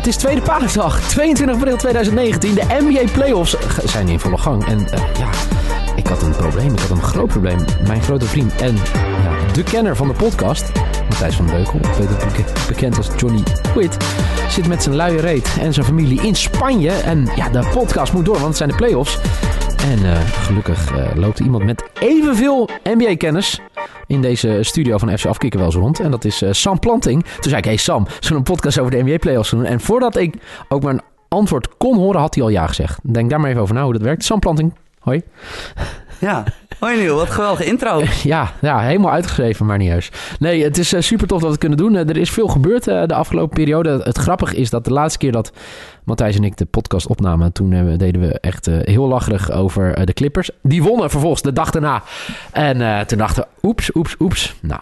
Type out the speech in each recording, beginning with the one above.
het is tweede paasdag, 22 april 2019. De NBA Playoffs zijn in volle gang. En uh, ja, ik had een probleem. Ik had een groot probleem. Mijn grote vriend en ja, de kenner van de podcast, Matthijs van Beukel, beter bekend als Johnny Quid, zit met zijn luie reet en zijn familie in Spanje. En ja, de podcast moet door, want het zijn de playoffs. En uh, gelukkig uh, loopt iemand met evenveel NBA-kennis in deze studio van FC Afkikken wel eens rond. En dat is uh, Sam Planting. Toen zei ik, hey Sam, zullen we een podcast over de NBA-playoffs doen? En voordat ik ook mijn antwoord kon horen, had hij al ja gezegd. Denk daar maar even over na hoe dat werkt. Sam Planting, hoi. Ja, hoi Niel, wat geweldige intro. Ja, ja helemaal uitgeschreven, maar niet juist. Nee, het is uh, super tof dat we het kunnen doen. Uh, er is veel gebeurd uh, de afgelopen periode. Het grappige is dat de laatste keer dat Matthijs en ik de podcast opnamen... toen deden we echt heel lacherig over de Clippers. Die wonnen vervolgens de dag daarna. En toen dachten we, oeps, oeps, oeps. Nou,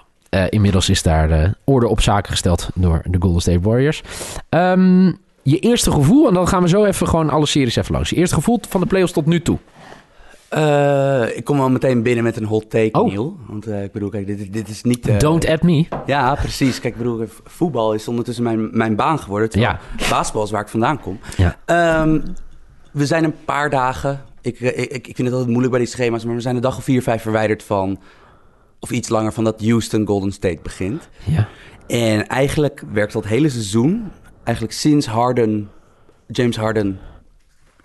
inmiddels is daar de orde op zaken gesteld door de Golden State Warriors. Um, je eerste gevoel, en dan gaan we zo even gewoon alle series even langs. Je eerste gevoel van de playoffs tot nu toe. Uh, ik kom wel meteen binnen met een hot take, oh. Neil. Want uh, ik bedoel, kijk, dit, dit is niet... Uh... Don't at me. Ja, precies. Kijk, ik bedoel, voetbal is ondertussen mijn, mijn baan geworden. Ja. Basketbal is waar ik vandaan kom. Ja. Um, we zijn een paar dagen... Ik, ik, ik vind het altijd moeilijk bij die schema's... maar we zijn een dag of vier, vijf verwijderd van... of iets langer van dat Houston Golden State begint. Ja. En eigenlijk werkt dat hele seizoen... eigenlijk sinds Harden... James Harden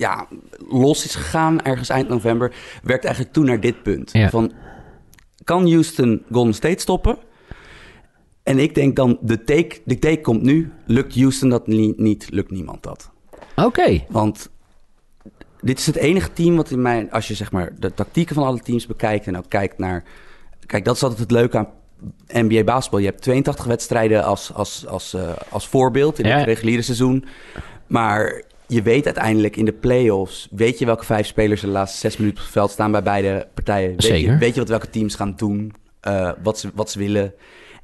ja, los is gegaan ergens eind november, werkt eigenlijk toen naar dit punt. Van, kan Houston Golden State stoppen? En ik denk dan, de take, de take komt nu. Lukt Houston dat niet, lukt niemand dat. Oké. Want dit is het enige team wat in mijn... Als je zeg maar de tactieken van alle teams bekijkt en ook kijkt naar... Kijk, dat is altijd het leuke aan NBA basketbal. Je hebt 82 wedstrijden als, als, als, uh, als voorbeeld in het reguliere seizoen. Maar je weet uiteindelijk in de playoffs, weet je welke vijf spelers de laatste zes minuten op het veld staan bij beide partijen. Weet Zeker. Je, weet je wat welke teams gaan doen, uh, wat, ze, wat ze willen.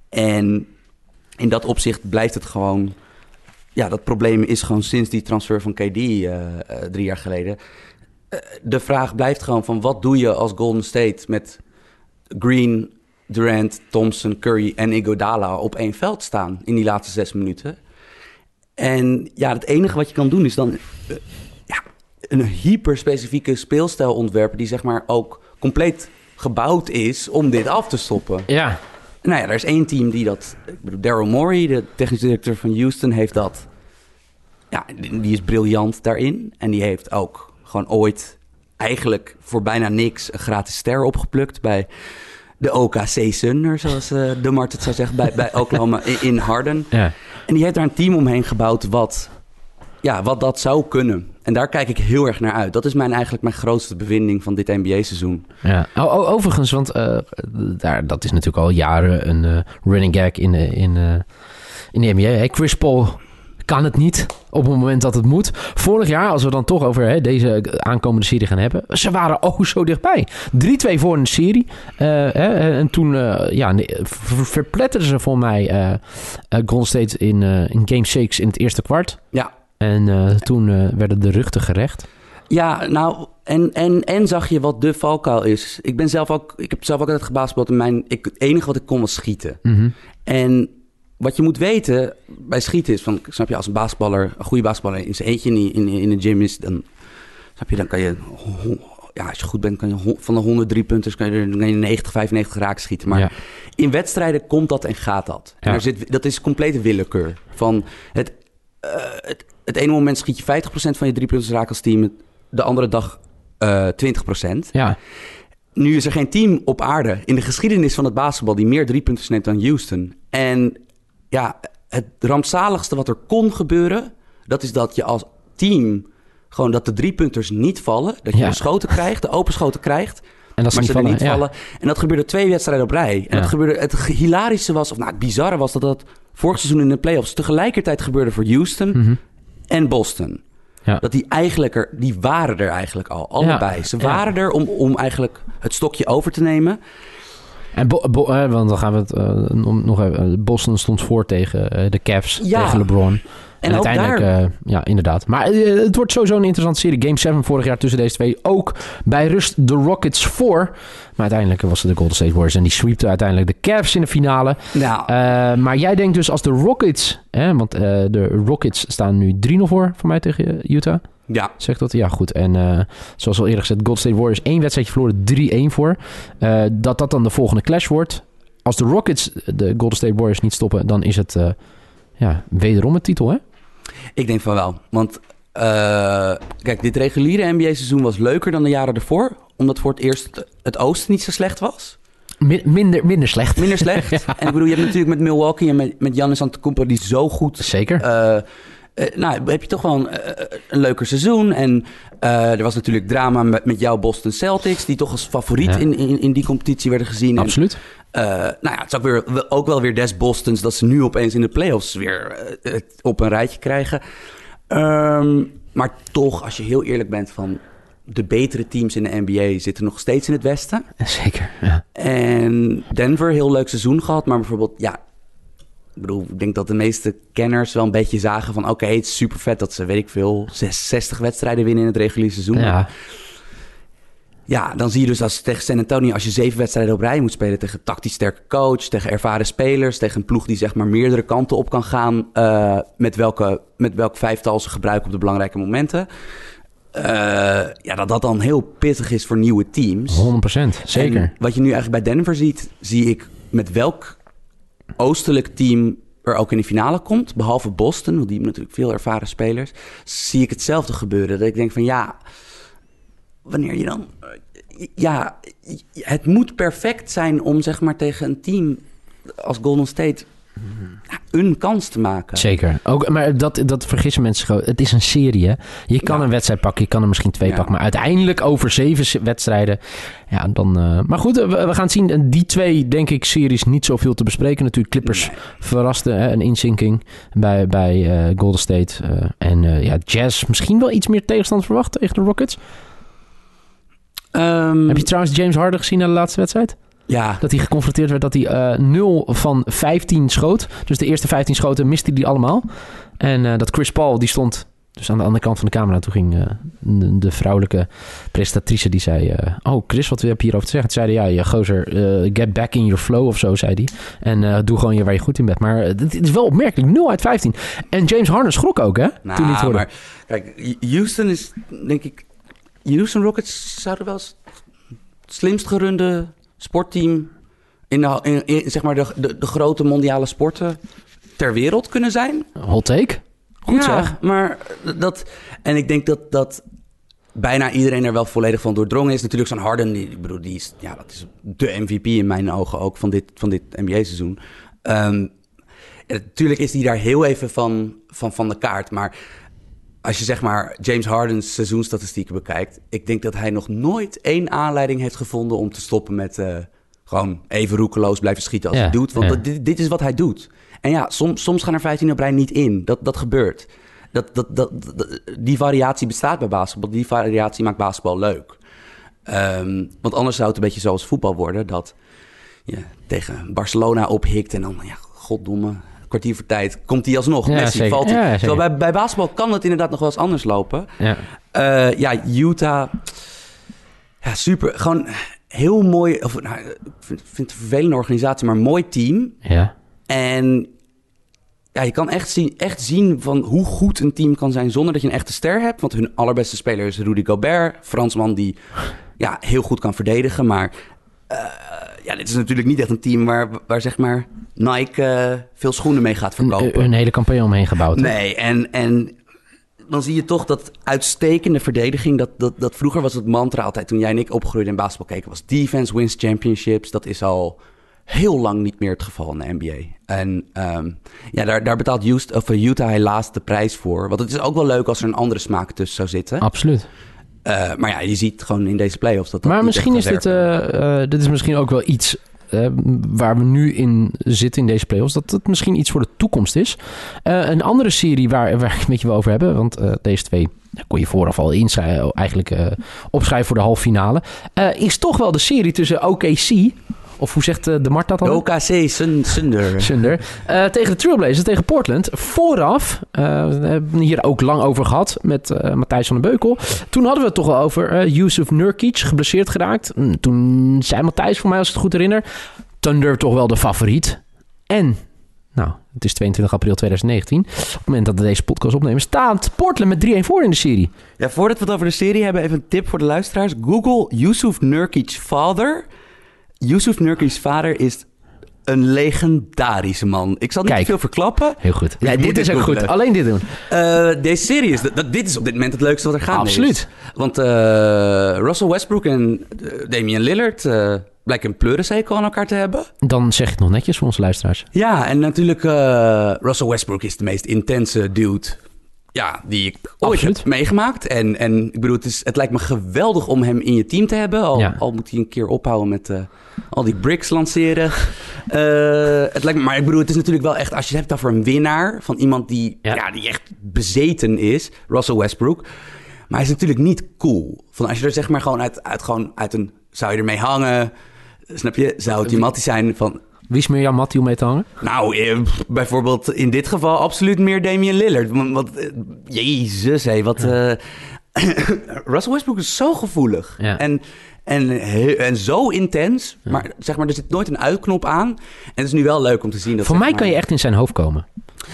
En in dat opzicht blijft het gewoon. Ja, dat probleem is gewoon sinds die transfer van KD uh, uh, drie jaar geleden. de vraag blijft gewoon van wat doe je als Golden State met Green, Durant, Thompson, Curry en Iguodala op één veld staan in die laatste zes minuten. En ja, het enige wat je kan doen is dan uh, ja, een hyperspecifieke speelstijl ontwerpen... die zeg maar ook compleet gebouwd is om dit af te stoppen. Ja. Nou ja, er is één team die dat... Ik bedoel, Daryl Morey, de technisch directeur van Houston, heeft dat... Ja, die is briljant daarin. En die heeft ook gewoon ooit eigenlijk voor bijna niks een gratis ster opgeplukt bij de OKC Thunder, zoals uh, de Mart het zou zeggen, bij, bij Oklahoma in, in Harden. Ja. En die heeft daar een team omheen gebouwd wat, ja, wat dat zou kunnen. En daar kijk ik heel erg naar uit. Dat is mijn, eigenlijk mijn grootste bevinding van dit NBA-seizoen. Ja. Oh, overigens, want uh, daar, dat is natuurlijk al jaren een uh, running gag in de, in, in de NBA. Hey, Chris Paul kan het niet op het moment dat het moet. Vorig jaar, als we dan toch over hè, deze aankomende serie gaan hebben, ze waren ook zo dichtbij. 3-2 voor een serie. Uh, hè, en toen uh, ja, verpletterden ze voor mij uh, Golden State in, in Game 6 in het eerste kwart. Ja. En toen werden de rugten gerecht. Ja, nou, en, en, en zag je wat de valkuil is. Ik ben zelf ook, ik heb zelf ook altijd gebaasbald en mijn, ik, het enige wat ik kon was schieten. Mm -hmm. En wat je moet weten bij schieten is van, snap je, als een basketballer, een goede basketballer in zijn eentje in, in, in de gym is, dan, snap je, dan kan je, ja, als je goed bent, kan je van de 103 punten kan je, je 90, 95 raak schieten. Maar ja. in wedstrijden komt dat en gaat dat. Ja. En er zit, dat is complete willekeur. Van het, uh, het, het ene moment schiet je 50% van je drie punten raak als team, de andere dag uh, 20%. Ja. Nu is er geen team op aarde in de geschiedenis van het basketbal die meer drie punten neemt dan Houston. En ja, het rampzaligste wat er kon gebeuren, dat is dat je als team gewoon dat de driepunters niet vallen. Dat je ja. de schoten krijgt, de open schoten krijgt. En dat ze vallen, niet ja. vallen. En dat gebeurde twee wedstrijden op rij. En ja. dat gebeurde, het hilarische was, of nou, het bizarre was dat dat vorig seizoen in de playoffs tegelijkertijd gebeurde voor Houston mm -hmm. en Boston. Ja. Dat die eigenlijk er, die waren er eigenlijk al, allebei. Ze waren er om, om eigenlijk het stokje over te nemen. En want dan gaan we het nog even. Boston stond voor tegen de Cavs, tegen LeBron. En, uiteindelijk, daar... uh, ja, inderdaad. Maar het wordt sowieso een interessante serie. Game 7 vorig jaar tussen deze twee. Ook bij rust de Rockets voor. Maar uiteindelijk was het de Golden State Warriors. En die sweepte uiteindelijk de Cavs in de finale. Nou. Maar jij denkt dus als de Rockets... Hè, want de Rockets staan nu 3-0 voor, voor mij tegen Utah. Ja. Zeg dat? Ja, goed. En zoals al eerder gezegd, Golden State Warriors één wedstrijdje verloren, 3-1 voor. dat dat dan de volgende clash wordt. Als de Rockets de Golden State Warriors niet stoppen, dan is het ja, wederom een titel, hè? Ik denk van wel. Want kijk, dit reguliere NBA-seizoen was leuker dan de jaren ervoor. Omdat voor het eerst het oosten niet zo slecht was. minder, minder slecht. Minder slecht. En ik bedoel, je hebt natuurlijk met Milwaukee en met, met Giannis Antetokounmpo die zo goed... Zeker. Uh, nou, heb je toch wel een, een leuker seizoen. En er was natuurlijk drama met, met jouw Boston Celtics... die toch als favoriet in, in, in die competitie werden gezien. Absoluut. Nou ja, het is ook, weer, ook wel weer des Bostons dat ze nu opeens in de playoffs weer het op een rijtje krijgen. Um, maar toch, als je heel eerlijk bent van de betere teams in de NBA zitten nog steeds in het westen. Zeker, ja. En Denver, heel leuk seizoen gehad, maar bijvoorbeeld, ja, ik bedoel, ik denk dat de meeste kenners wel een beetje zagen van... oké, het is super vet dat ze, weet ik veel, 60 wedstrijden winnen in het reguliere seizoen. Ja. Ja, dan zie je dus als tegen San Antonio, als je zeven wedstrijden op rij moet spelen tegen tactisch sterke coach, tegen ervaren spelers, tegen een ploeg die zeg maar meerdere kanten op kan gaan, uh, met, welke, met welk vijftal ze gebruiken op de belangrijke momenten. Uh, ja, dat dat dan heel pittig is voor nieuwe teams. 100%, zeker. En wat je nu eigenlijk bij Denver ziet, zie ik met welk oostelijk team er ook in de finale komt, behalve Boston, want die hebben natuurlijk veel ervaren spelers, zie ik hetzelfde gebeuren. Dat ik denk van ja wanneer je dan. Ja, het moet perfect zijn om zeg maar tegen een team als Golden State een kans te maken. Zeker. Ook, maar dat, dat vergissen mensen gewoon. Het is een serie. Hè? Je kan een wedstrijd pakken, je kan er misschien twee pakken. Maar uiteindelijk over zeven wedstrijden. Ja, dan. Uh, maar goed, we, we, gaan zien. Die twee, denk ik, series niet zoveel te bespreken. Natuurlijk, Clippers nee. verraste hè, een inzinking bij, bij uh, Golden State. Uh, en ja, Jazz misschien wel iets meer tegenstand verwacht tegen de Rockets. Um, Heb je trouwens James Harden gezien na de laatste wedstrijd? Ja. Dat hij geconfronteerd werd dat hij uh, 0 van 15 schoot. Dus de eerste 15 schoten miste hij allemaal. En uh, dat Chris Paul, die stond dus aan de andere kant van de camera. Toen ging uh, de, de, vrouwelijke presentatrice, die zei... Oh, Chris, wat heb je hierover te zeggen? Toen zei hij, ja, gozer, get back in your flow of zo, zei hij. En doe gewoon je waar je goed in bent. Maar het is wel opmerkelijk, 0 uit 15. En James Harden schrok ook, hè? Nou, toen hij het maar kijk, Houston is, denk ik Houston Rockets zouden wel slimst gerunde sportteam in, de, in, in zeg maar de, de, de, grote mondiale sporten ter wereld kunnen zijn. Hot take. Goed ja, zeg. maar dat... En ik denk dat, dat bijna iedereen er wel volledig van doordrongen is. Natuurlijk zo'n Harden, die, ik bedoel, die is, ja, dat is de MVP in mijn ogen ook van dit, van dit NBA-seizoen. Um, natuurlijk is hij daar heel even van, van, van de kaart, maar als je zeg maar James Harden's seizoenstatistieken bekijkt, ik denk dat hij nog nooit één aanleiding heeft gevonden om te stoppen met uh, gewoon even roekeloos blijven schieten als ja, hij doet. Want ja. dit, dit, is wat hij doet. En ja, soms, soms gaan er 15 op rij niet in. Dat, dat gebeurt. Dat, dat, dat, die variatie bestaat bij basketbal. Die variatie maakt basketbal leuk. Um, want anders zou het een beetje zoals voetbal worden. Dat je tegen Barcelona ophikt en dan, ja, goddomme, kwartier voor tijd komt hij alsnog. Ja, Messi zeker. valt hij. Ja, bij, bij basketbal kan het inderdaad nog wel eens anders lopen. Ja. Uh, ja, Utah. Ja, super. Gewoon heel mooi. Of, nou, ik vind, vind het een vervelende organisatie, maar een mooi team. Ja. En ja, je kan echt zien, echt zien van hoe goed een team kan zijn zonder dat je een echte ster hebt. Want hun allerbeste speler is Rudy Gobert. Fransman die ja, heel goed kan verdedigen. Maar uh, ja, dit is natuurlijk niet echt een team waar, waar zeg maar Nike uh, veel schoenen mee gaat verkopen. Een, een hele campagne omheen gebouwd. hè? Nee, en, en dan zie je toch dat uitstekende verdediging. Dat, dat, dat vroeger was het mantra altijd, toen jij en ik opgroeiden in basketbal keken, was defense wins championships. Dat is al heel lang niet meer het geval in de NBA. En um, ja, daar, daar betaalt Houston, of Utah helaas de prijs voor. Want het is ook wel leuk als er een andere smaak tussen zou zitten. Absoluut. Uh, maar ja, je ziet gewoon in deze playoffs dat dat Maar niet misschien is dit, uh, uh, dit is misschien ook wel iets uh, waar we nu in zitten in deze playoffs. Dat het misschien iets voor de toekomst is. Uh, een andere serie waar, waar ik het met je wel over hebben. Want uh, deze twee kon je vooraf al eigenlijk opschrijven voor de halve finale. is toch wel de serie tussen OKC Of hoe zegt de Mart dat dan? OKC Sunder. Sunder. tegen de Trailblazers, tegen Portland. Vooraf, we hebben hier ook lang over gehad met Matthijs van den Beukel. Toen hadden we het toch wel over Yusuf Nurkic, geblesseerd geraakt. Hm, toen zei Matthijs voor mij, als ik het goed herinner... Thunder toch wel de favoriet. En nou, het is 22 april 2019. Op het moment dat we deze podcast opnemen, staat Portland met 3-1 voor in de serie. Ja, voordat we het over de serie hebben, even een tip voor de luisteraars. Google Yusuf Nurkic's vader. Yusuf Nurkic's vader is een legendarische man. Ik zal niet Kijk, veel verklappen. Heel goed. Ja, dit is ook goed. Alleen dit doen. Uh, deze serie is... Dat, dit is op dit moment het leukste wat er gaat. Absoluut. Want uh, Russell Westbrook en Damian Lillard... Uh, blijken een pleurenzekel aan elkaar te hebben. Dan zeg ik het nog netjes voor onze luisteraars. Ja, en natuurlijk Russell Westbrook is de meest intense dude ja, die ik ooit heb meegemaakt. En, en ik bedoel, het, is, het lijkt me geweldig om hem in je team te hebben. Al, al moet hij een keer ophouden met uh, al die bricks lanceren. Uh, het lijkt me, maar ik bedoel, het is natuurlijk wel echt... als je het hebt over een winnaar... van iemand die, ja. ja. die echt bezeten is, Russell Westbrook... Maar hij is natuurlijk niet cool. Van als je er zeg maar gewoon uit, uit, gewoon uit een... zou je ermee hangen... Snap je? Zou het die Mattie zijn van... Wie is meer jouw Mattie om mee te hangen? Nou, eh, bijvoorbeeld in dit geval absoluut meer Damian Lillard. Want, eh, jezus, hé, wat... Uh, Russell Westbrook is zo gevoelig. En, en, en zo intens. Maar zeg maar, er zit nooit een uitknop aan. En het is nu wel leuk om te zien dat... Voor mij kan je echt in zijn hoofd komen.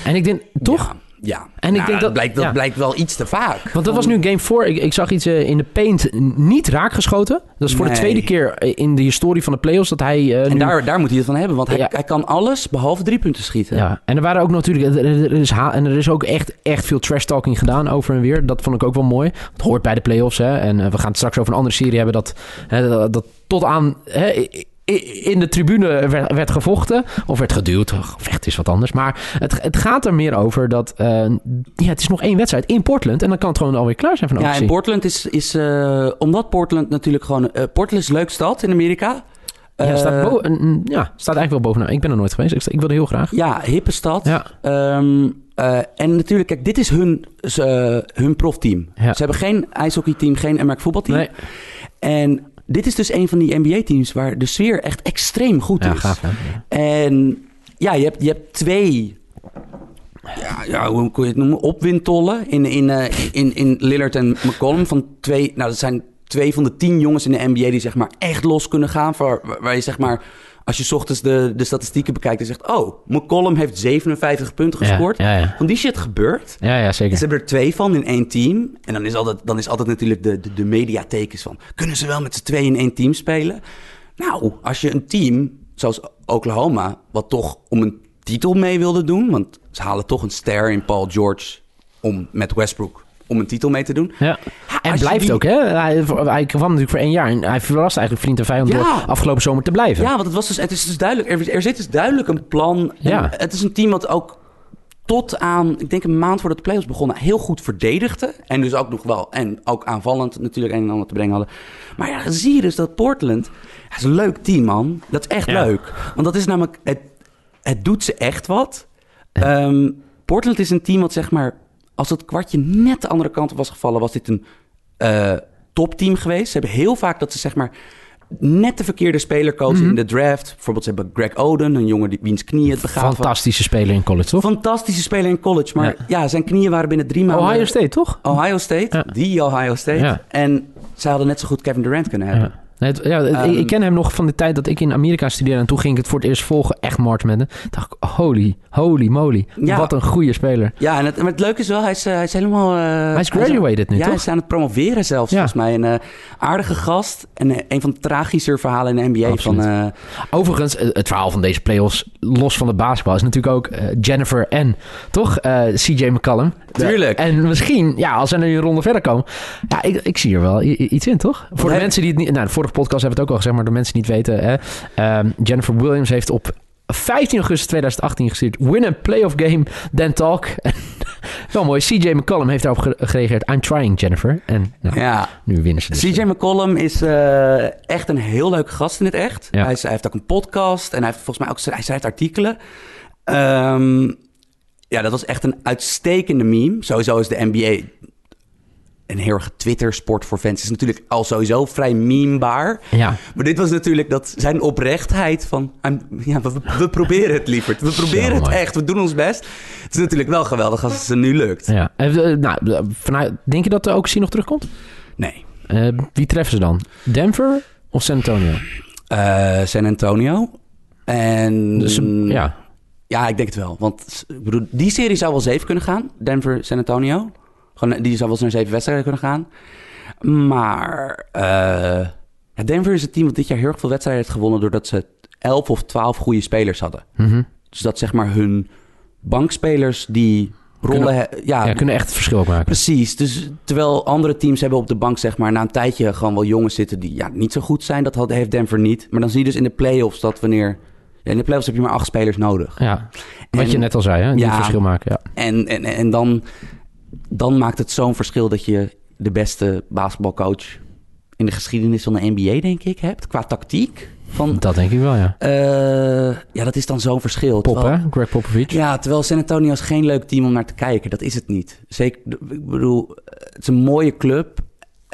En ik denk, toch? Ja, en ik nou, denk dat, blijkt, dat blijkt wel iets te vaak. Want dat was nu game 4. Ik, ik, zag iets uh, in de paint niet raakgeschoten. Dat is voor de tweede keer in de historie van de playoffs dat hij. Uh, en nu... daar, daar moet hij het van hebben, want hij, hij kan alles behalve drie punten schieten. Ja, en er waren ook natuurlijk. Er is, en er is ook echt, echt veel trash talking gedaan over en weer. Dat vond ik ook wel mooi. Het hoort bij de playoffs. Hè, en uh, we gaan het straks over een andere serie hebben dat, hè, dat, dat tot aan. Hè, in de tribune werd, gevochten. Of werd geduwd. Vecht is wat anders. Maar het, het gaat er meer over dat... Uh, ja, het is nog één wedstrijd in Portland. En dan kan het gewoon alweer klaar zijn van Ja, en Portland is... is uh, omdat Portland natuurlijk gewoon... Uh, Portland is een leuk stad in Amerika. Ja, staat, boven, ja, staat eigenlijk wel bovenaan. Ik ben er nooit geweest. Ik, ik wilde heel graag. Ja, hippe stad. Ja. Um, en natuurlijk, kijk, dit is hun, hun profteam. Ja. Ze hebben geen ijshockeyteam, geen Amerika voetbalteam. Nee. En dit is dus een van die NBA-teams waar de sfeer echt extreem goed is. Ja, gaaf, hè? En ja, je hebt, je hebt twee ja, ja, hoe kun je het noemen? Opwindtollen in, in, uh, in, in Lillard en McCollum. Van twee, nou, dat zijn twee van de tien jongens in de NBA die zeg maar echt los kunnen gaan. Waar, waar je zeg maar als je ochtends de, de statistieken bekijkt en zegt... oh, McCollum heeft 57 punten gescoord. Ja, ja, Van die shit gebeurt. Ja, ja, zeker. ze hebben er twee van in één team. En dan is altijd, dan is altijd natuurlijk de, de, de mediatekens van... kunnen ze wel met z'n tweeën in één team spelen? Nou, als je een team zoals Oklahoma... wat toch om een titel mee wilde doen... want ze halen toch een ster in Paul George... om met Westbrook om een titel mee te doen. Ja. en blijft ook, hè? Hij, hij kwam natuurlijk voor één jaar. En hij verrast eigenlijk vriend en vijand door afgelopen zomer te blijven. Ja, want het, was dus, het is dus duidelijk. Er, er zit dus duidelijk een plan. Ja. Het is een team wat ook tot aan, ik denk een maand voordat de playoffs begonnen, heel goed verdedigde. En dus ook nog wel, en ook aanvallend natuurlijk een en ander te brengen hadden. Maar ja, zie je dus dat Portland, dat is een leuk team, man. Dat is echt leuk. Want dat is namelijk, het, het doet ze echt wat. Ehm, Portland is een team wat zeg maar als het kwartje net de andere kant op was gevallen, was dit een uh, topteam geweest. Ze hebben heel vaak dat ze zeg maar net de verkeerde speler kozen mhm. in de draft. Bijvoorbeeld, ze hebben Greg Oden, een jongen die, wiens knieën het begaven. Fantastische speler in college, toch? Fantastische speler in college. Maar ja, zijn knieën waren binnen drie maanden... Ohio State, toch? Ohio State, die Ohio State. En ze hadden net zo goed Kevin Durant kunnen hebben. Ja, ik ehm, ken hem nog van de tijd dat ik in Amerika studeerde. En toen ging ik het voor het eerst volgen. Echt March Madden. dacht ik, holy, holy moly. Wat een goede speler. Ja, en het, het leuke is wel, hij is, eh, hij is helemaal... Uh, hij is graduated nu, ja, toch? hij is aan het promoveren zelfs, volgens mij. Een uh, aardige gast. En een van de tragischer verhalen in de NBA. Van, Overigens, het verhaal van deze playoffs, los van de basketbal... is natuurlijk ook Jennifer en, toch? CJ McCallum. Tuurlijk. En misschien, ja, als ze nu een ronde verder komen... Ja, ik, ik zie er wel iets in, toch? Voor de mensen die het niet... Nou, de vorige podcast hebben we het ook al gezegd... maar de mensen niet weten... Hè, ehm, Jennifer Williams heeft op 15 augustus 2018 gestuurd. Win a playoff game, then talk. Wel mooi. CJ McCollum heeft daarop gereageerd. I'm trying, Jennifer. En nou, ja. nu winnen ze dus. CJ McCollum is uh, echt een heel leuke gast in het echt. Ja. Hij, hij, heeft ook een podcast en hij heeft volgens mij ook hij schrijft artikelen. Um, ja, dat was echt een uitstekende meme. Sowieso is de NBA een heel erg Twitter-sport voor fans. is natuurlijk al sowieso vrij memebaar. Ja. Maar dit was natuurlijk dat zijn oprechtheid van... Ja, we, we proberen het, lieverd. We proberen het echt. We doen ons best. Het is natuurlijk wel geweldig als het ze nu lukt. Ja. Uh, nou, vanuit, denk je dat de OKC nog terugkomt? Nee. Uh, wie treffen ze dan? Denver of San Antonio? Uh, San Antonio. En... Dus, ja. Ja, ik denk het wel. Want ik bedoel, die serie zou wel zeven kunnen gaan. Denver, San Antonio. Gewoon, die zou wel eens naar zeven wedstrijden kunnen gaan. Maar uh, Denver is het team dat dit jaar heel erg veel wedstrijden heeft gewonnen... doordat ze elf of twaalf goede spelers hadden. Mm -hmm. Dus dat zeg maar hun bankspelers die rollen... Kunnen, ja, ja, kunnen echt het verschil maken. Precies. Dus terwijl andere teams hebben op de bank zeg maar... na een tijdje gewoon wel jongens zitten die ja, niet zo goed zijn. Dat had, heeft Denver niet. Maar dan zie je dus in de playoffs dat wanneer... in de playoffs heb je maar acht spelers nodig. Ja, wat en, je net al zei, hè? Die ja, verschil maken, ja. En, en, en dan dan maakt het zo'n verschil dat je de beste basketbalcoach in de geschiedenis van de NBA, denk ik, hebt. Qua tactiek. Van, dat denk ik wel, ja. Uh, ja, dat is dan zo'n verschil. Pop, terwijl, hè? Greg Popovich. Ja, terwijl San Antonio is geen leuk team om naar te kijken. Dat is het niet. Zeker, ik bedoel, het is een mooie club.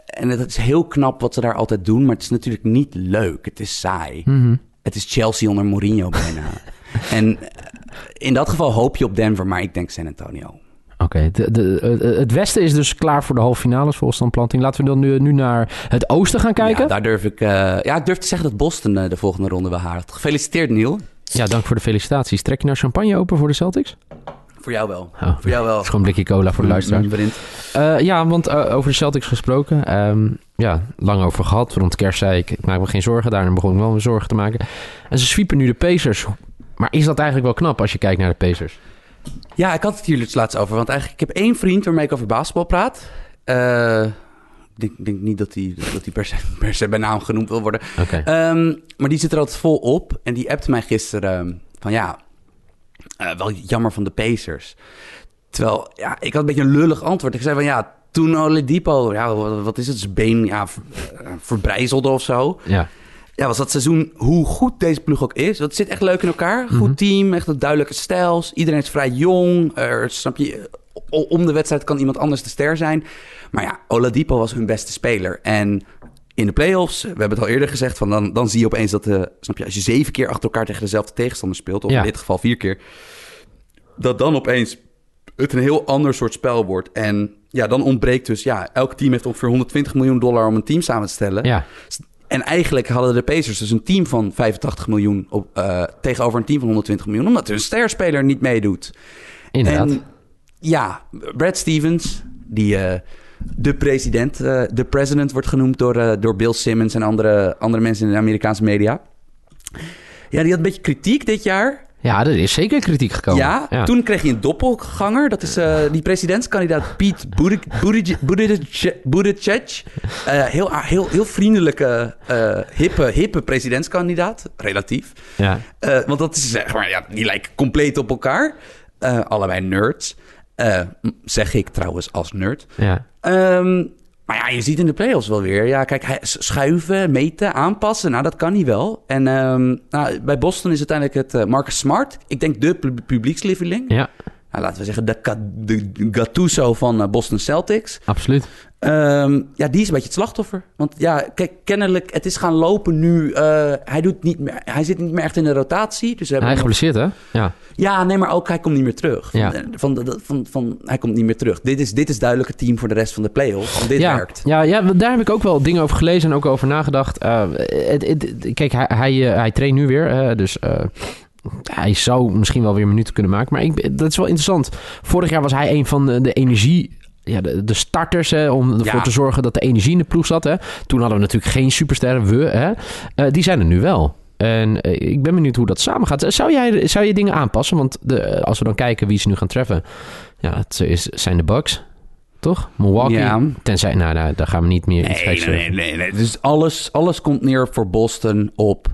En het is heel knap wat ze daar altijd doen. Maar het is natuurlijk niet leuk. Het is saai. Mm -hmm. Het is Chelsea onder Mourinho bijna. en in dat geval hoop je op Denver, maar ik denk San Antonio. Oké, okay. het westen is dus klaar voor de halve finales volgens dan planting. Laten we dan nu, nu naar het oosten gaan kijken. Ja, daar durf ik, uh, ja, ik durf te zeggen dat Boston uh, de volgende ronde wel haalt. Gefeliciteerd, Neil. Ja, dank voor de felicitaties. Trek je nou champagne open voor de Celtics? Voor jou wel. Oh, voor jou wel. Het is gewoon een blikje cola voor de luisteraar. Uh, ja, want over de Celtics gesproken. Um, ja, lang over gehad. Rond kerst zei ik, ik maak me geen zorgen. Daarna begon ik wel me zorgen te maken. En ze sweepen nu de Pacers. Maar is dat eigenlijk wel knap als je kijkt naar de Pacers? Ja, ik had het hier dus laatst over. Want eigenlijk, ik heb één vriend waarmee ik over basketbal praat. Uh, ik denk, denk, niet dat hij dat die per, se, per se bij naam genoemd wil worden. Okay. Um, maar die zit er altijd vol op. En die appte mij gisteren um, van ja, uh, wel jammer van de Pacers. Terwijl, ja, ik had een beetje een lullig antwoord. Ik zei van ja, toen Oladipo, ja, wat is het, zijn been ja, verbrijzelde of zo. Ja ja, was dat seizoen, hoe goed deze ploeg ook is. Dat zit echt leuk in elkaar. Goed mm-hmm. team, echt een duidelijke stijls. Iedereen is vrij jong. Er, snap je, om de wedstrijd kan iemand anders de ster zijn. Maar ja, Oladipo was hun beste speler. En in de playoffs, we hebben het al eerder gezegd, van dan, dan zie je opeens dat, de, snap je, als je zeven keer achter elkaar tegen dezelfde tegenstander speelt, of ja. in dit geval vier keer, dat dan opeens het een heel ander soort spel wordt. En ja, dan ontbreekt dus, ja, elk team heeft ongeveer 120 miljoen dollar om een team samen te stellen. Ja. En eigenlijk hadden de Pacers dus een team van 85 miljoen op, uh, tegenover een team van 120 miljoen, omdat hun sterspeler niet meedoet. Inderdaad. En ja, Brad Stevens, die uh, de president, uh, de president wordt genoemd door, door Bill Simmons en andere, andere mensen in de Amerikaanse media. Ja, die had een beetje kritiek dit jaar. Ja, er is zeker kritiek gekomen. Ja, ja. toen kreeg je een doppelganger. Dat is uh, die presidentskandidaat Piet Buttigieg. Uh, heel, heel, heel vriendelijke, uh, hippe, hippe presidentskandidaat. Relatief. Ja. want dat is zeg maar, ja, die lijken compleet op elkaar. allebei nerds. zeg ik trouwens als nerd. Ja. Um, maar ja, je ziet in de playoffs wel weer. Ja, kijk, schuiven, meten, aanpassen. Nou, dat kan hij wel. En um, nou, bij Boston is uiteindelijk het uh, Marcus Smart. Ik denk de pu publiekslieveling. Ja. Nou, laten we zeggen de, de Gattuso van uh, Boston Celtics. Absoluut. Um, ja, die is een beetje het slachtoffer. Want ja, kijk, kennelijk, het is gaan lopen nu. Uh, hij, doet niet meer, hij zit niet meer echt in de rotatie. Dus hij geblesseerd, hè? Ja. Ja, nee, maar ook hij komt niet meer terug. Van, ja. van, van, van, van, hij komt niet meer terug. Dit is, dit is duidelijk het team voor de rest van de play-offs. Want dit ja. werkt. Ja, ja, daar heb ik ook wel dingen over gelezen en ook over nagedacht. Uh, het, het, kijk, hij, hij, hij traint nu weer, uh, dus... hij zou misschien wel weer minuten kunnen maken. Maar ik, dat is wel interessant. Vorig jaar was hij een van de, de energie ja, de, de starters hè, om ervoor ja. te zorgen dat de energie in de ploeg zat. Hè. Toen hadden we natuurlijk geen supersterren, we. Hè. Uh, die zijn er nu wel. En uh, ik ben benieuwd hoe dat samen gaat. Zou, jij, zou je dingen aanpassen? Want de, als we dan kijken wie ze nu gaan treffen... Ja, het is, zijn de Bucks, toch? Milwaukee. Ja. Tenzij, nou, nou, daar gaan we niet meer nee, iets nee, nee, nee, nee. Dus alles, alles komt neer voor Boston op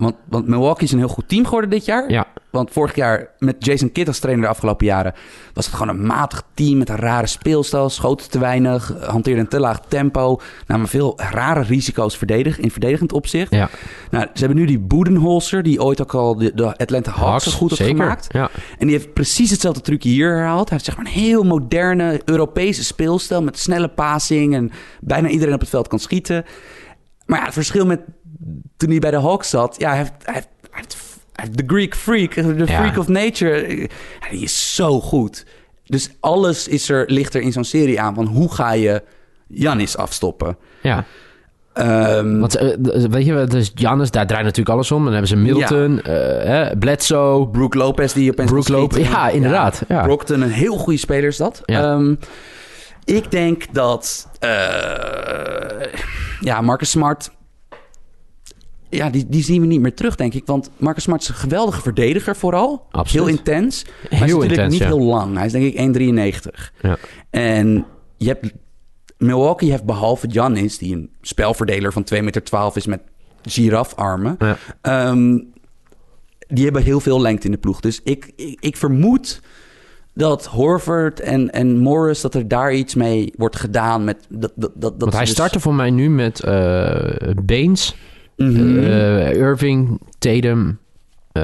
Want, want Milwaukee is een heel goed team geworden dit jaar. Ja. Want vorig jaar met Jason Kidd als trainer de afgelopen jaren... was het gewoon een matig team met een rare speelstijl. Schoten te weinig, hanteerde een te laag tempo. Namen veel rare risico's verdedig, in verdedigend opzicht. Ja. Nou, ze hebben nu die Budenholzer... die ooit ook al de, de Atlanta Hawks, goed heeft zeker. gemaakt. Ja. En die heeft precies hetzelfde trucje hier herhaald. Hij heeft zeg maar een heel moderne Europese speelstijl... met snelle passing en bijna iedereen op het veld kan schieten. Maar ja, het verschil met toen hij bij de Hawks zat... ja, hij heeft, hij heeft, hij heeft de Greek freak, de Ja. freak of nature. Ja, die is zo goed. Dus alles is er, ligt er in zo'n serie aan van hoe ga je Janis afstoppen. ja. Ehm, Want eh, weet je, dus Giannis, daar draait natuurlijk alles om. Dan hebben ze Middleton, eh, hè, Bledsoe, Brook Lopez die opeens Brook Lopez. Ja, inderdaad. Ja. Brockton, een heel goede speler is dat. Ja. Ehm, ik denk dat... eh, ja, Marcus Smart... Ja, die, die zien we niet meer terug, denk ik. Want Marcus Smart is een geweldige verdediger vooral. Absoluut. Heel intens. Maar hij is natuurlijk intens, niet ja. heel lang. Hij is denk ik 1,93. Ja. En je hebt... Milwaukee heeft behalve Giannis, die een spelverdeler van 2,12 meter is met girafarmen... Ja. Ehm, die hebben heel veel lengte in de ploeg. Dus ik, ik, ik vermoed dat Horford en, en Morris... dat er daar iets mee wordt gedaan met... Dat, dat, dat, Want hij dus- startte voor mij nu met Baines, Mhm. eh, Irving, Tatum, eh,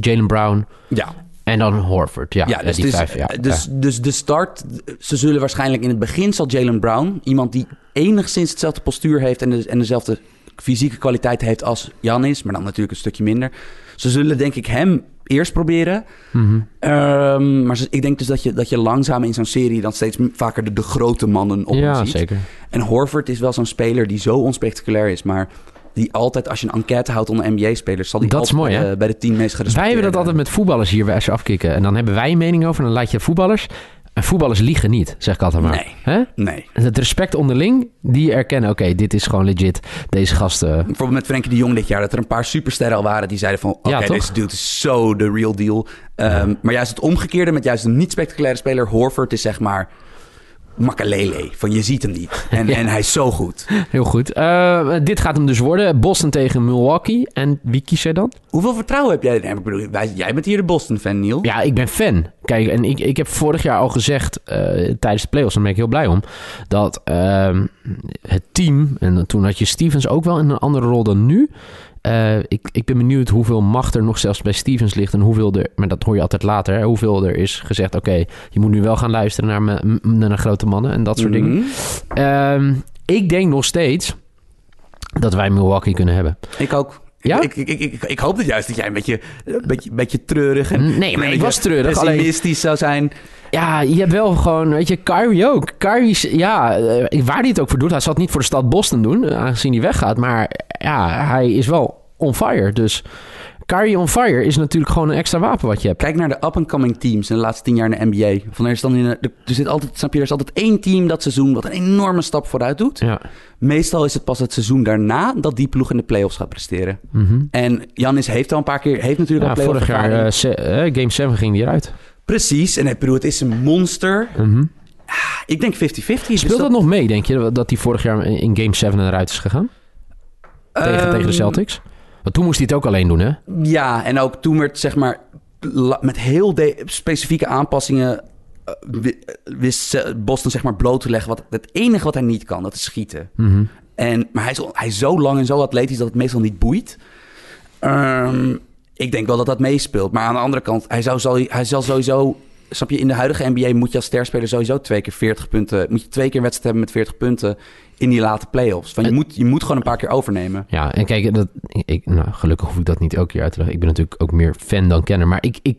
Jalen Brown ja, en dan Horford. Ja, ja, dus, die dus, vijf. Ja, dus, dus de start... Ze zullen waarschijnlijk in het begin zal Jalen Brown... iemand die enigszins hetzelfde postuur heeft... en, de, en dezelfde fysieke kwaliteit heeft als Janis... maar dan natuurlijk een stukje minder. Ze zullen denk ik hem eerst proberen... Mhm. Ehm, maar ik denk dus dat je, dat je langzaam in zo'n serie... dan steeds vaker de, de grote mannen op ja ziet. zeker. En Horford is wel zo'n speler die zo onspectaculair is, maar die altijd, als je een enquête houdt onder NBA-spelers, zal die Dat is altijd mooi, hè? bij, de, bij de tien meest gerespecteerde. Wij hebben dat altijd met voetballers hier bij ze afkicken. En dan hebben wij een mening over en dan laat je voetballers... En voetballers liegen niet, zeg ik altijd maar. Nee. Hè? Nee. Het respect onderling, die erkennen... oké, dit is gewoon legit. Deze gasten... Bijvoorbeeld met Frenkie de Jong dit jaar, dat er een paar supersterren al waren die zeiden van, oké, Ja, toch? deze dude is zo de real deal. Ehm, Maar juist het omgekeerde met juist een niet spectaculaire speler, Horford is zeg maar Makalele, van je ziet hem niet. En, Ja. en hij is zo goed. Heel goed. Eh, dit gaat hem dus worden. Boston tegen Milwaukee. En wie kies jij dan? Hoeveel vertrouwen heb jij? Ik bedoel, wij- jij bent hier de Boston-fan, Neil. Ja, ik ben fan. Kijk, en ik, ik heb vorig jaar al gezegd eh, tijdens de playoffs, daar ben ik heel blij om, dat ehm, het team, en toen had je Stevens ook wel in een andere rol dan nu. Eh, ik, ik ben benieuwd hoeveel macht er nog zelfs bij Stevens ligt en hoeveel er, maar dat hoor je altijd later, hè, hoeveel er is gezegd, oké, je moet nu wel gaan luisteren naar, me, naar grote mannen en dat soort dingen. Mhm. Ehm, ik denk nog steeds dat wij Milwaukee kunnen hebben. Ik ook. Ja? Ik, ik, ik, ik, ik hoop het juist dat jij een beetje, een beetje, een beetje treurig en Nee, maar ik was treurig, alleen- pessimistisch zou zijn. Ja, je hebt wel gewoon, weet je, Kyrie ook. Kyrie, ja, eh, waar hij het ook voor doet. Hij zal het niet voor de stad Boston doen, eh, aangezien hij weggaat. Maar ja, hij is wel on fire. Dus Kyrie on fire is natuurlijk gewoon een extra wapen wat je hebt. Kijk naar de up-and-coming teams in de laatste tien jaar in de NBA. Van er, is dan in, de- er, zit altijd, snap je, er is altijd één team dat seizoen wat een enorme stap vooruit doet. Ja. Meestal is het pas het seizoen daarna dat die ploeg in de playoffs gaat presteren. Mhm. En Janis heeft al een paar keer, heeft natuurlijk ja al playoff vorig jaar, eh, se- eh, Game 7 ging hij eruit. Precies, en ik bedoel, het is een monster. Mhm. Ik denk 50-50. dus Speelt dat nog mee, denk je, dat hij vorig jaar in in Game 7 eruit is gegaan? Tegen, Ehm, tegen de Celtics? Want toen moest hij het ook alleen doen, hè? Ja, en ook toen werd zeg maar met heel specifieke aanpassingen eh, wi- wist Boston zeg maar bloot te leggen wat het enige wat hij niet kan, dat is schieten. Mhm. En, maar hij is, hij is zo lang en zo atletisch dat het meestal niet boeit. Ehm, ik denk wel dat dat meespeelt. Maar aan de andere kant, hij, zou, hij zal sowieso... Snap je, in de huidige NBA moet je als sterspeler sowieso twee keer 40 punten... Moet je twee keer wedstrijd hebben met 40 punten in die late playoffs. Van je, En- moet, je moet gewoon een paar keer overnemen. Ja, en kijk, dat, ik, nou, gelukkig hoef ik dat niet elke keer uit te leggen. Ik ben natuurlijk ook meer fan dan kenner. Maar ik, ik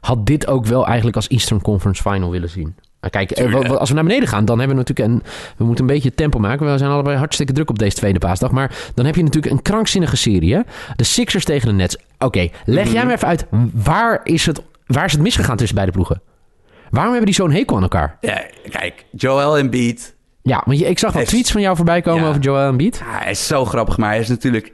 had dit ook wel eigenlijk als Eastern Conference Final willen zien. Kijk, eh, als we naar beneden gaan, dan hebben we natuurlijk een... We moeten een beetje tempo maken. We zijn allebei hartstikke druk op deze tweede paasdag. Maar dan heb je natuurlijk een krankzinnige serie, hè? De Sixers tegen de Nets. Oké, leg jij me even uit. Waar is, het, waar is het misgegaan tussen beide ploegen? Waarom hebben die zo'n hekel aan elkaar? Ja, kijk, Joel Embiid... Ja, want je, ik zag Heeft- tweets van jou voorbij komen Ja. over Joel Embiid. Ja, hij is zo grappig, maar hij is natuurlijk...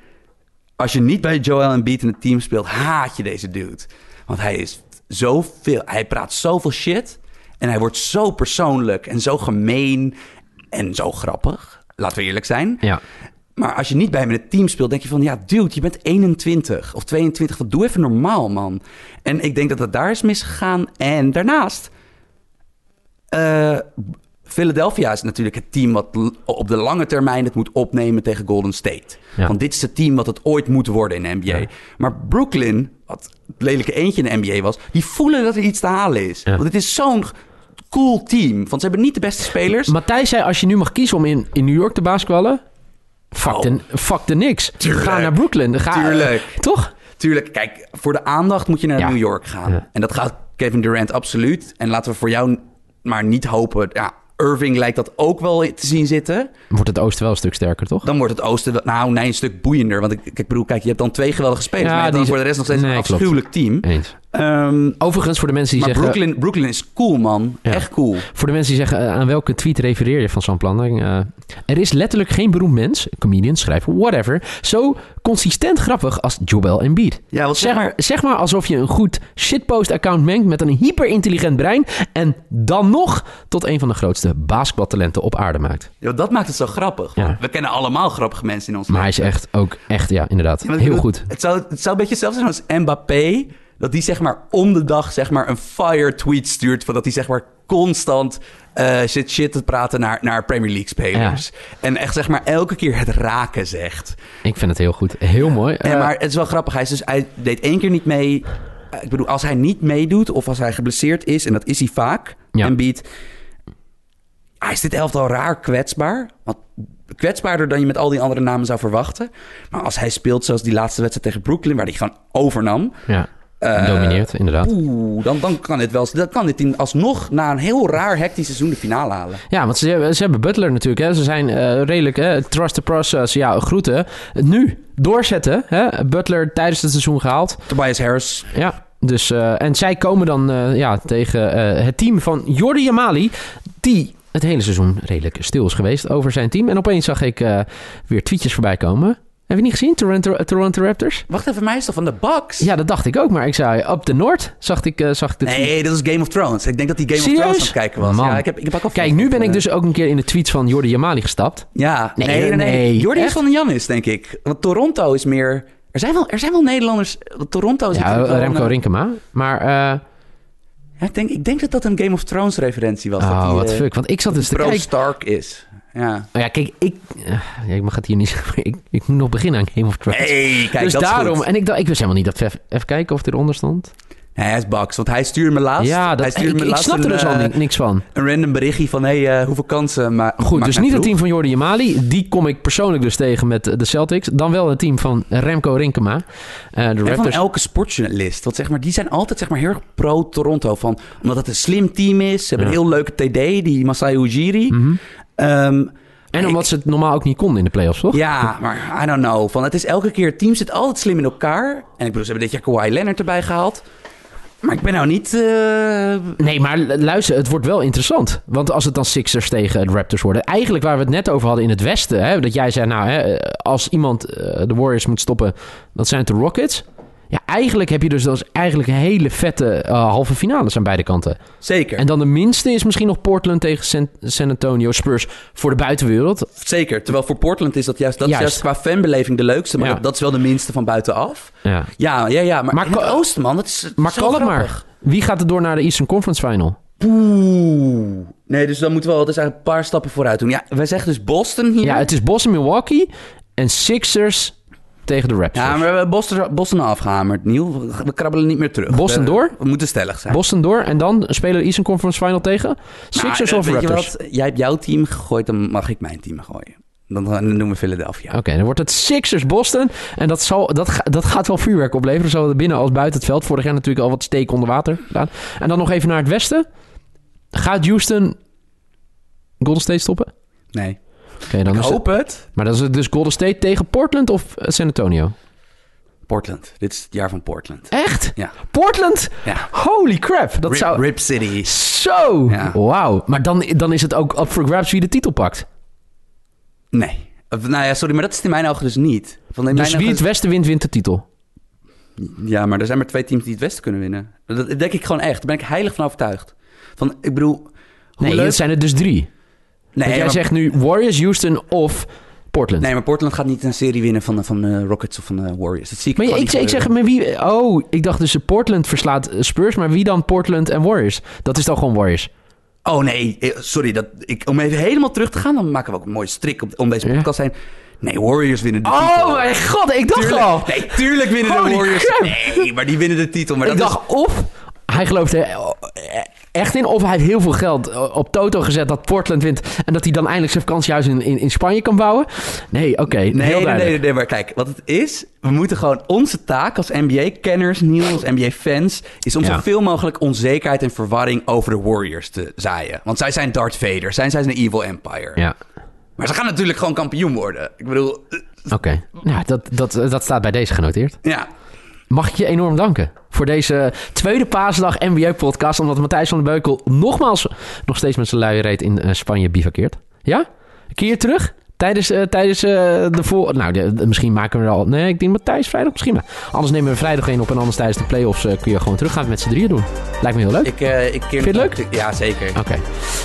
Als je niet bij Joel Embiid in het team speelt, haat je deze dude. Want hij is zoveel... Hij praat zoveel shit. En hij wordt zo persoonlijk en zo gemeen en zo grappig. Laten we eerlijk zijn. Ja. Maar als je niet bij hem in het team speelt, denk je van... ja, dude, je bent 21 of 22. Wat doe even normaal, man. En ik denk dat het daar is misgegaan. En daarnaast... Uh, Philadelphia is natuurlijk het team wat op de lange termijn het moet opnemen tegen Golden State. Want dit is het team wat het ooit moet worden in de NBA. Maar Brooklyn, wat het lelijke eentje in de NBA was, die voelen dat er iets te halen is. Want het is zo'n cool team. Want ze hebben niet de beste spelers. Matthijs zei, als je nu mag kiezen om in, in New York te basketballen... Fuck, oh. de, fuck de niks. Tuurlijk. Ga naar Brooklyn. Ga, Tuurlijk. toch? Tuurlijk. Kijk, voor de aandacht moet je naar New York gaan. En dat gaat Kevin Durant absoluut. En laten we voor jou maar niet hopen... Ja, Irving lijkt dat ook wel te zien zitten. Wordt het oosten wel een stuk sterker, toch? Dan wordt het oosten, nou nee, een stuk boeiender. Want ik, ik bedoel, kijk, je hebt dan twee geweldige spelers. Ja, maar dan voor de rest nog steeds een afschuwelijk team. Eens. Um, Overigens, voor de mensen die maar zeggen... Brooklyn, Brooklyn is cool, man. Echt cool. Voor de mensen die zeggen, uh, aan welke tweet refereer je van Sam Planning? Uh, er is letterlijk geen beroemd mens, comedian, schrijver, whatever... zo consistent grappig als Joel Embiid. Ja, wat zeg, maar, zeg maar alsof je een goed shitpost-account mengt... met een hyperintelligent brein... en dan nog tot een van de grootste basketbaltalenten op aarde maakt. Ja, dat maakt het zo grappig. Ja. We kennen allemaal grappige mensen in ons Maar hij is echt ook, echt, ja, inderdaad, heel goed. Het zou, het zou een beetje hetzelfde zijn als Mbappé dat die zeg maar om de dag zeg maar een fire tweet stuurt. Van dat hij zeg maar constant uh, zit shit te praten naar, naar Premier League spelers. En echt zeg maar elke keer het raken zegt. Ik vind het heel goed. Heel mooi. Ja, maar het is wel grappig. Hij, is dus, hij deed één keer niet mee. Eh, ik bedoel, als hij niet meedoet of als hij geblesseerd is... en dat is hij vaak, ja. en biedt... Hij is dit elftal raar kwetsbaar. Want kwetsbaarder dan je met al die andere namen zou verwachten. Maar als hij speelt zoals die laatste wedstrijd tegen Brooklyn... waar hij gewoon overnam... Ja uh, Domineert, inderdaad. Oeh, dan, dan kan dit wel. Dan kan dit in, alsnog na een heel raar hectisch seizoen de finale halen. Ja, want ze, ze hebben Butler natuurlijk. Hè. Ze zijn uh, redelijk hè, trust the process. Ja, groeten. Nu doorzetten. Hè. Butler tijdens het seizoen gehaald. Tobias Harris. Ja. Dus, uh, en zij komen dan ja, tegen het team van Jordi Yamali. Die het hele seizoen redelijk stil is geweest over zijn team. En opeens zag ik weer tweetjes voorbij komen. Heb je niet gezien, Toronto, Toronto Raptors? Wacht even, mij is toch van de Bucks? Ja, dat dacht ik ook. Maar ik zei, op de Noord zag ik, uh, zag ik de Nee, dat is Game of Thrones. Ik denk dat die Game of Thrones aan het kijken was. Ja, ik heb, ik heb ook Kijk, nu ben ik dus ook een keer in de tweets van Jordi Yamali gestapt. Ja, nee, nee. nee, nee. Jordi is van Janis, denk ik. Want Toronto is meer... Er zijn wel, er zijn wel Nederlanders... Toronto is... Ja, Remco een... Rinkema. Maar... Uh, ja, ik, denk, ik denk dat dat een Game of Thrones referentie was. Oh, dat wat uh, fuck. Want ik zat dus te kijken... Stark is. Ja. Oh ja, kijk, ik, ja, ik mag het hier niet zeggen. Ik, ik moet nog beginnen aan Game of Thrones. Hey, kijk, dus dat daarom, en ik dacht, ik wist helemaal niet dat even, even kijken of eronder stond. Nee, hij is Bax, want hij stuurde me laatst. Ja, dat, hij stuurde ik, me laatst ik snap er dus al uh, niks van. Een random berichtje van, hey, uh, hoeveel kansen ma Goed, dus niet het team van Jordi Jamali. Die kom ik persoonlijk dus tegen met de Celtics. Dan wel het team van Remco Rinkema. Uh, de en van elke sportjournalist. Want zeg maar, die zijn altijd zeg maar, heel erg pro-Toronto. Van, omdat het een slim team is. Ze hebben een heel leuke TD, die Masai Ujiri. Mm -hmm. Um, en omdat ze het normaal ook niet konden in de playoffs, toch? Ja, maar I don't know. Van, het is elke keer, het team zit altijd slim in elkaar. En ik bedoel, ze hebben dit jaar Kawhi Leonard erbij gehaald. Maar ik ben nou niet... Uh... Nee, maar luister, het wordt wel interessant. Want als het dan Sixers tegen de Raptors worden... Eigenlijk waar we het net over hadden in het Westen... Hè, dat jij zei, nou, hè, als iemand uh, de Warriors moet stoppen... dat zijn het de Rockets... Ja, eigenlijk heb je dus, dat eigenlijk een hele vette uh, halve finales aan beide kanten. Zeker. En dan de minste is misschien nog Portland tegen San, San, Antonio Spurs voor de buitenwereld. Zeker. Terwijl voor Portland is dat juist, dat juist. Is juist qua fanbeleving de leukste. Maar ja. dat, dat, is wel de minste van buitenaf. Ja, ja, ja. ja maar, maar in oosten, man, dat is Maar kan het maar. Wie gaat er door naar de Eastern Conference Final? Poeh. Nee, dus dan moeten we wel dus een paar stappen vooruit doen. Ja, wij zeggen dus Boston hier. Ja, het is Boston, Milwaukee en Sixers tegen de Raptors. Ja, maar we hebben Boston, Boston afgehamerd, Niel. We krabbelen niet meer terug. Boston door? We moeten stellig zijn. Boston door en dan spelen we de Eastern Conference Final tegen Sixers nou, of Raptors? Je wat? Jij hebt jouw team gegooid, dan mag ik mijn team gooien. Dan noemen we Philadelphia. Oké, dan wordt het Sixers Boston. En dat, zal, dat, dat gaat wel vuurwerk opleveren. Zowel binnen als buiten het veld. Vorig jaar natuurlijk al wat steek onder water gedaan. En dan nog even naar het westen. Gaat Houston Golden State stoppen? Nee. Okay, dan ik hoop het. Maar dat is dus Golden State tegen Portland of San Antonio? Portland. Dit is het jaar van Portland. Echt? Ja. Portland? Ja. Holy crap. Dat Rip, zou... Rip City. Zo. Ja. Wauw. Maar dan, dan is het ook up for grabs wie de titel pakt. Nee. Nou ja, sorry, maar dat is in mijn ogen dus niet. Van in dus wie het westen wint, wint de titel? Ja, maar er zijn maar twee teams die het westen kunnen winnen. Dat denk ik gewoon echt. Daar ben ik heilig van overtuigd. Van, ik bedoel... nee, leuk... zijn er dus drie. Nee, jij zegt nu Warriors, Houston of Portland. Nee, maar Portland gaat niet een serie winnen van, van de Rockets of van de Warriors. Dat zie ik maar ik, niet ik, ik zeg maar wie... Oh, ik dacht dus Portland verslaat Spurs, maar wie dan Portland en Warriors? Dat is dan gewoon Warriors. Oh nee, eh, sorry. Dat, ik, om even helemaal terug te gaan, dan maken we ook een mooie strik om, om deze podcast heen. Nee, Warriors winnen de titel. Oh mijn god, ik dacht tuurlijk, al. Nee, tuurlijk winnen Holy de Warriors. crap. Nee, maar die winnen de titel. Maar ik dat dacht of hij gelooft er echt in, of hij heeft heel veel geld op Toto gezet dat Portland wint en dat hij dan eindelijk zijn vakantiehuis in, in, in Spanje kan bouwen. Nee, oké, heel Nee, nee, duidelijk. nee, nee, maar kijk, wat het is, we moeten gewoon onze taak als NBA-kenners, Niels, als NBA-fans, is om Ja. zoveel mogelijk onzekerheid en verwarring over de Warriors te zaaien. Want zij zijn Darth Vader, zij zijn een evil empire. Ja, Maar ze gaan natuurlijk gewoon kampioen worden. Ik bedoel, eh, oké. Nou, dat, dat, dat staat bij deze genoteerd. ja. Mag ik je enorm danken voor deze tweede paasdag NBA-podcast. Omdat Matthijs van den Beukel nogmaals nog steeds met zijn luie reet in eh, Spanje bivakkeert. Ja? Keer je terug? Tijdens, eh, tijdens eh, de vol... Nou, de- de- misschien maken we er al... Nee, ik denk Matthijs vrijdag misschien maar. Anders nemen we vrijdag een op en anders tijdens de playoffs eh, kun je gewoon teruggaan met z'n drieën doen. Lijkt me heel leuk. Ik, ik keer Vind je het leuk? Ja, zeker. Oké.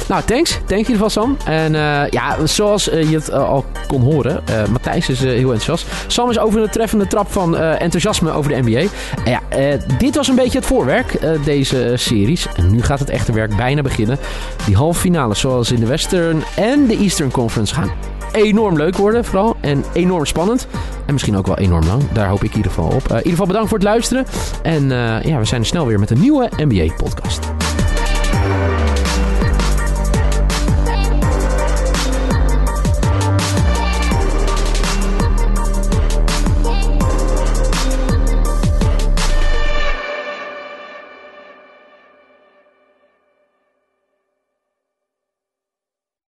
Nou, thanks. Thanks in ieder geval, Sam. En ja, zoals je het al kon horen, Matthijs is heel enthousiast. Sam is over een treffende trap van enthousiasme over de NBA. Ja, dit was een beetje het voorwerk, deze series. En nu gaat het echte werk bijna beginnen. Die halve finales, zoals in de Western en de Eastern Conference, gaan enorm leuk worden, vooral. En enorm spannend. En misschien ook wel enorm lang. Daar hoop ik in ieder geval op. Eh, in ieder geval bedankt voor het luisteren. En eh, ja, we zijn er snel weer met een nieuwe NBA-podcast.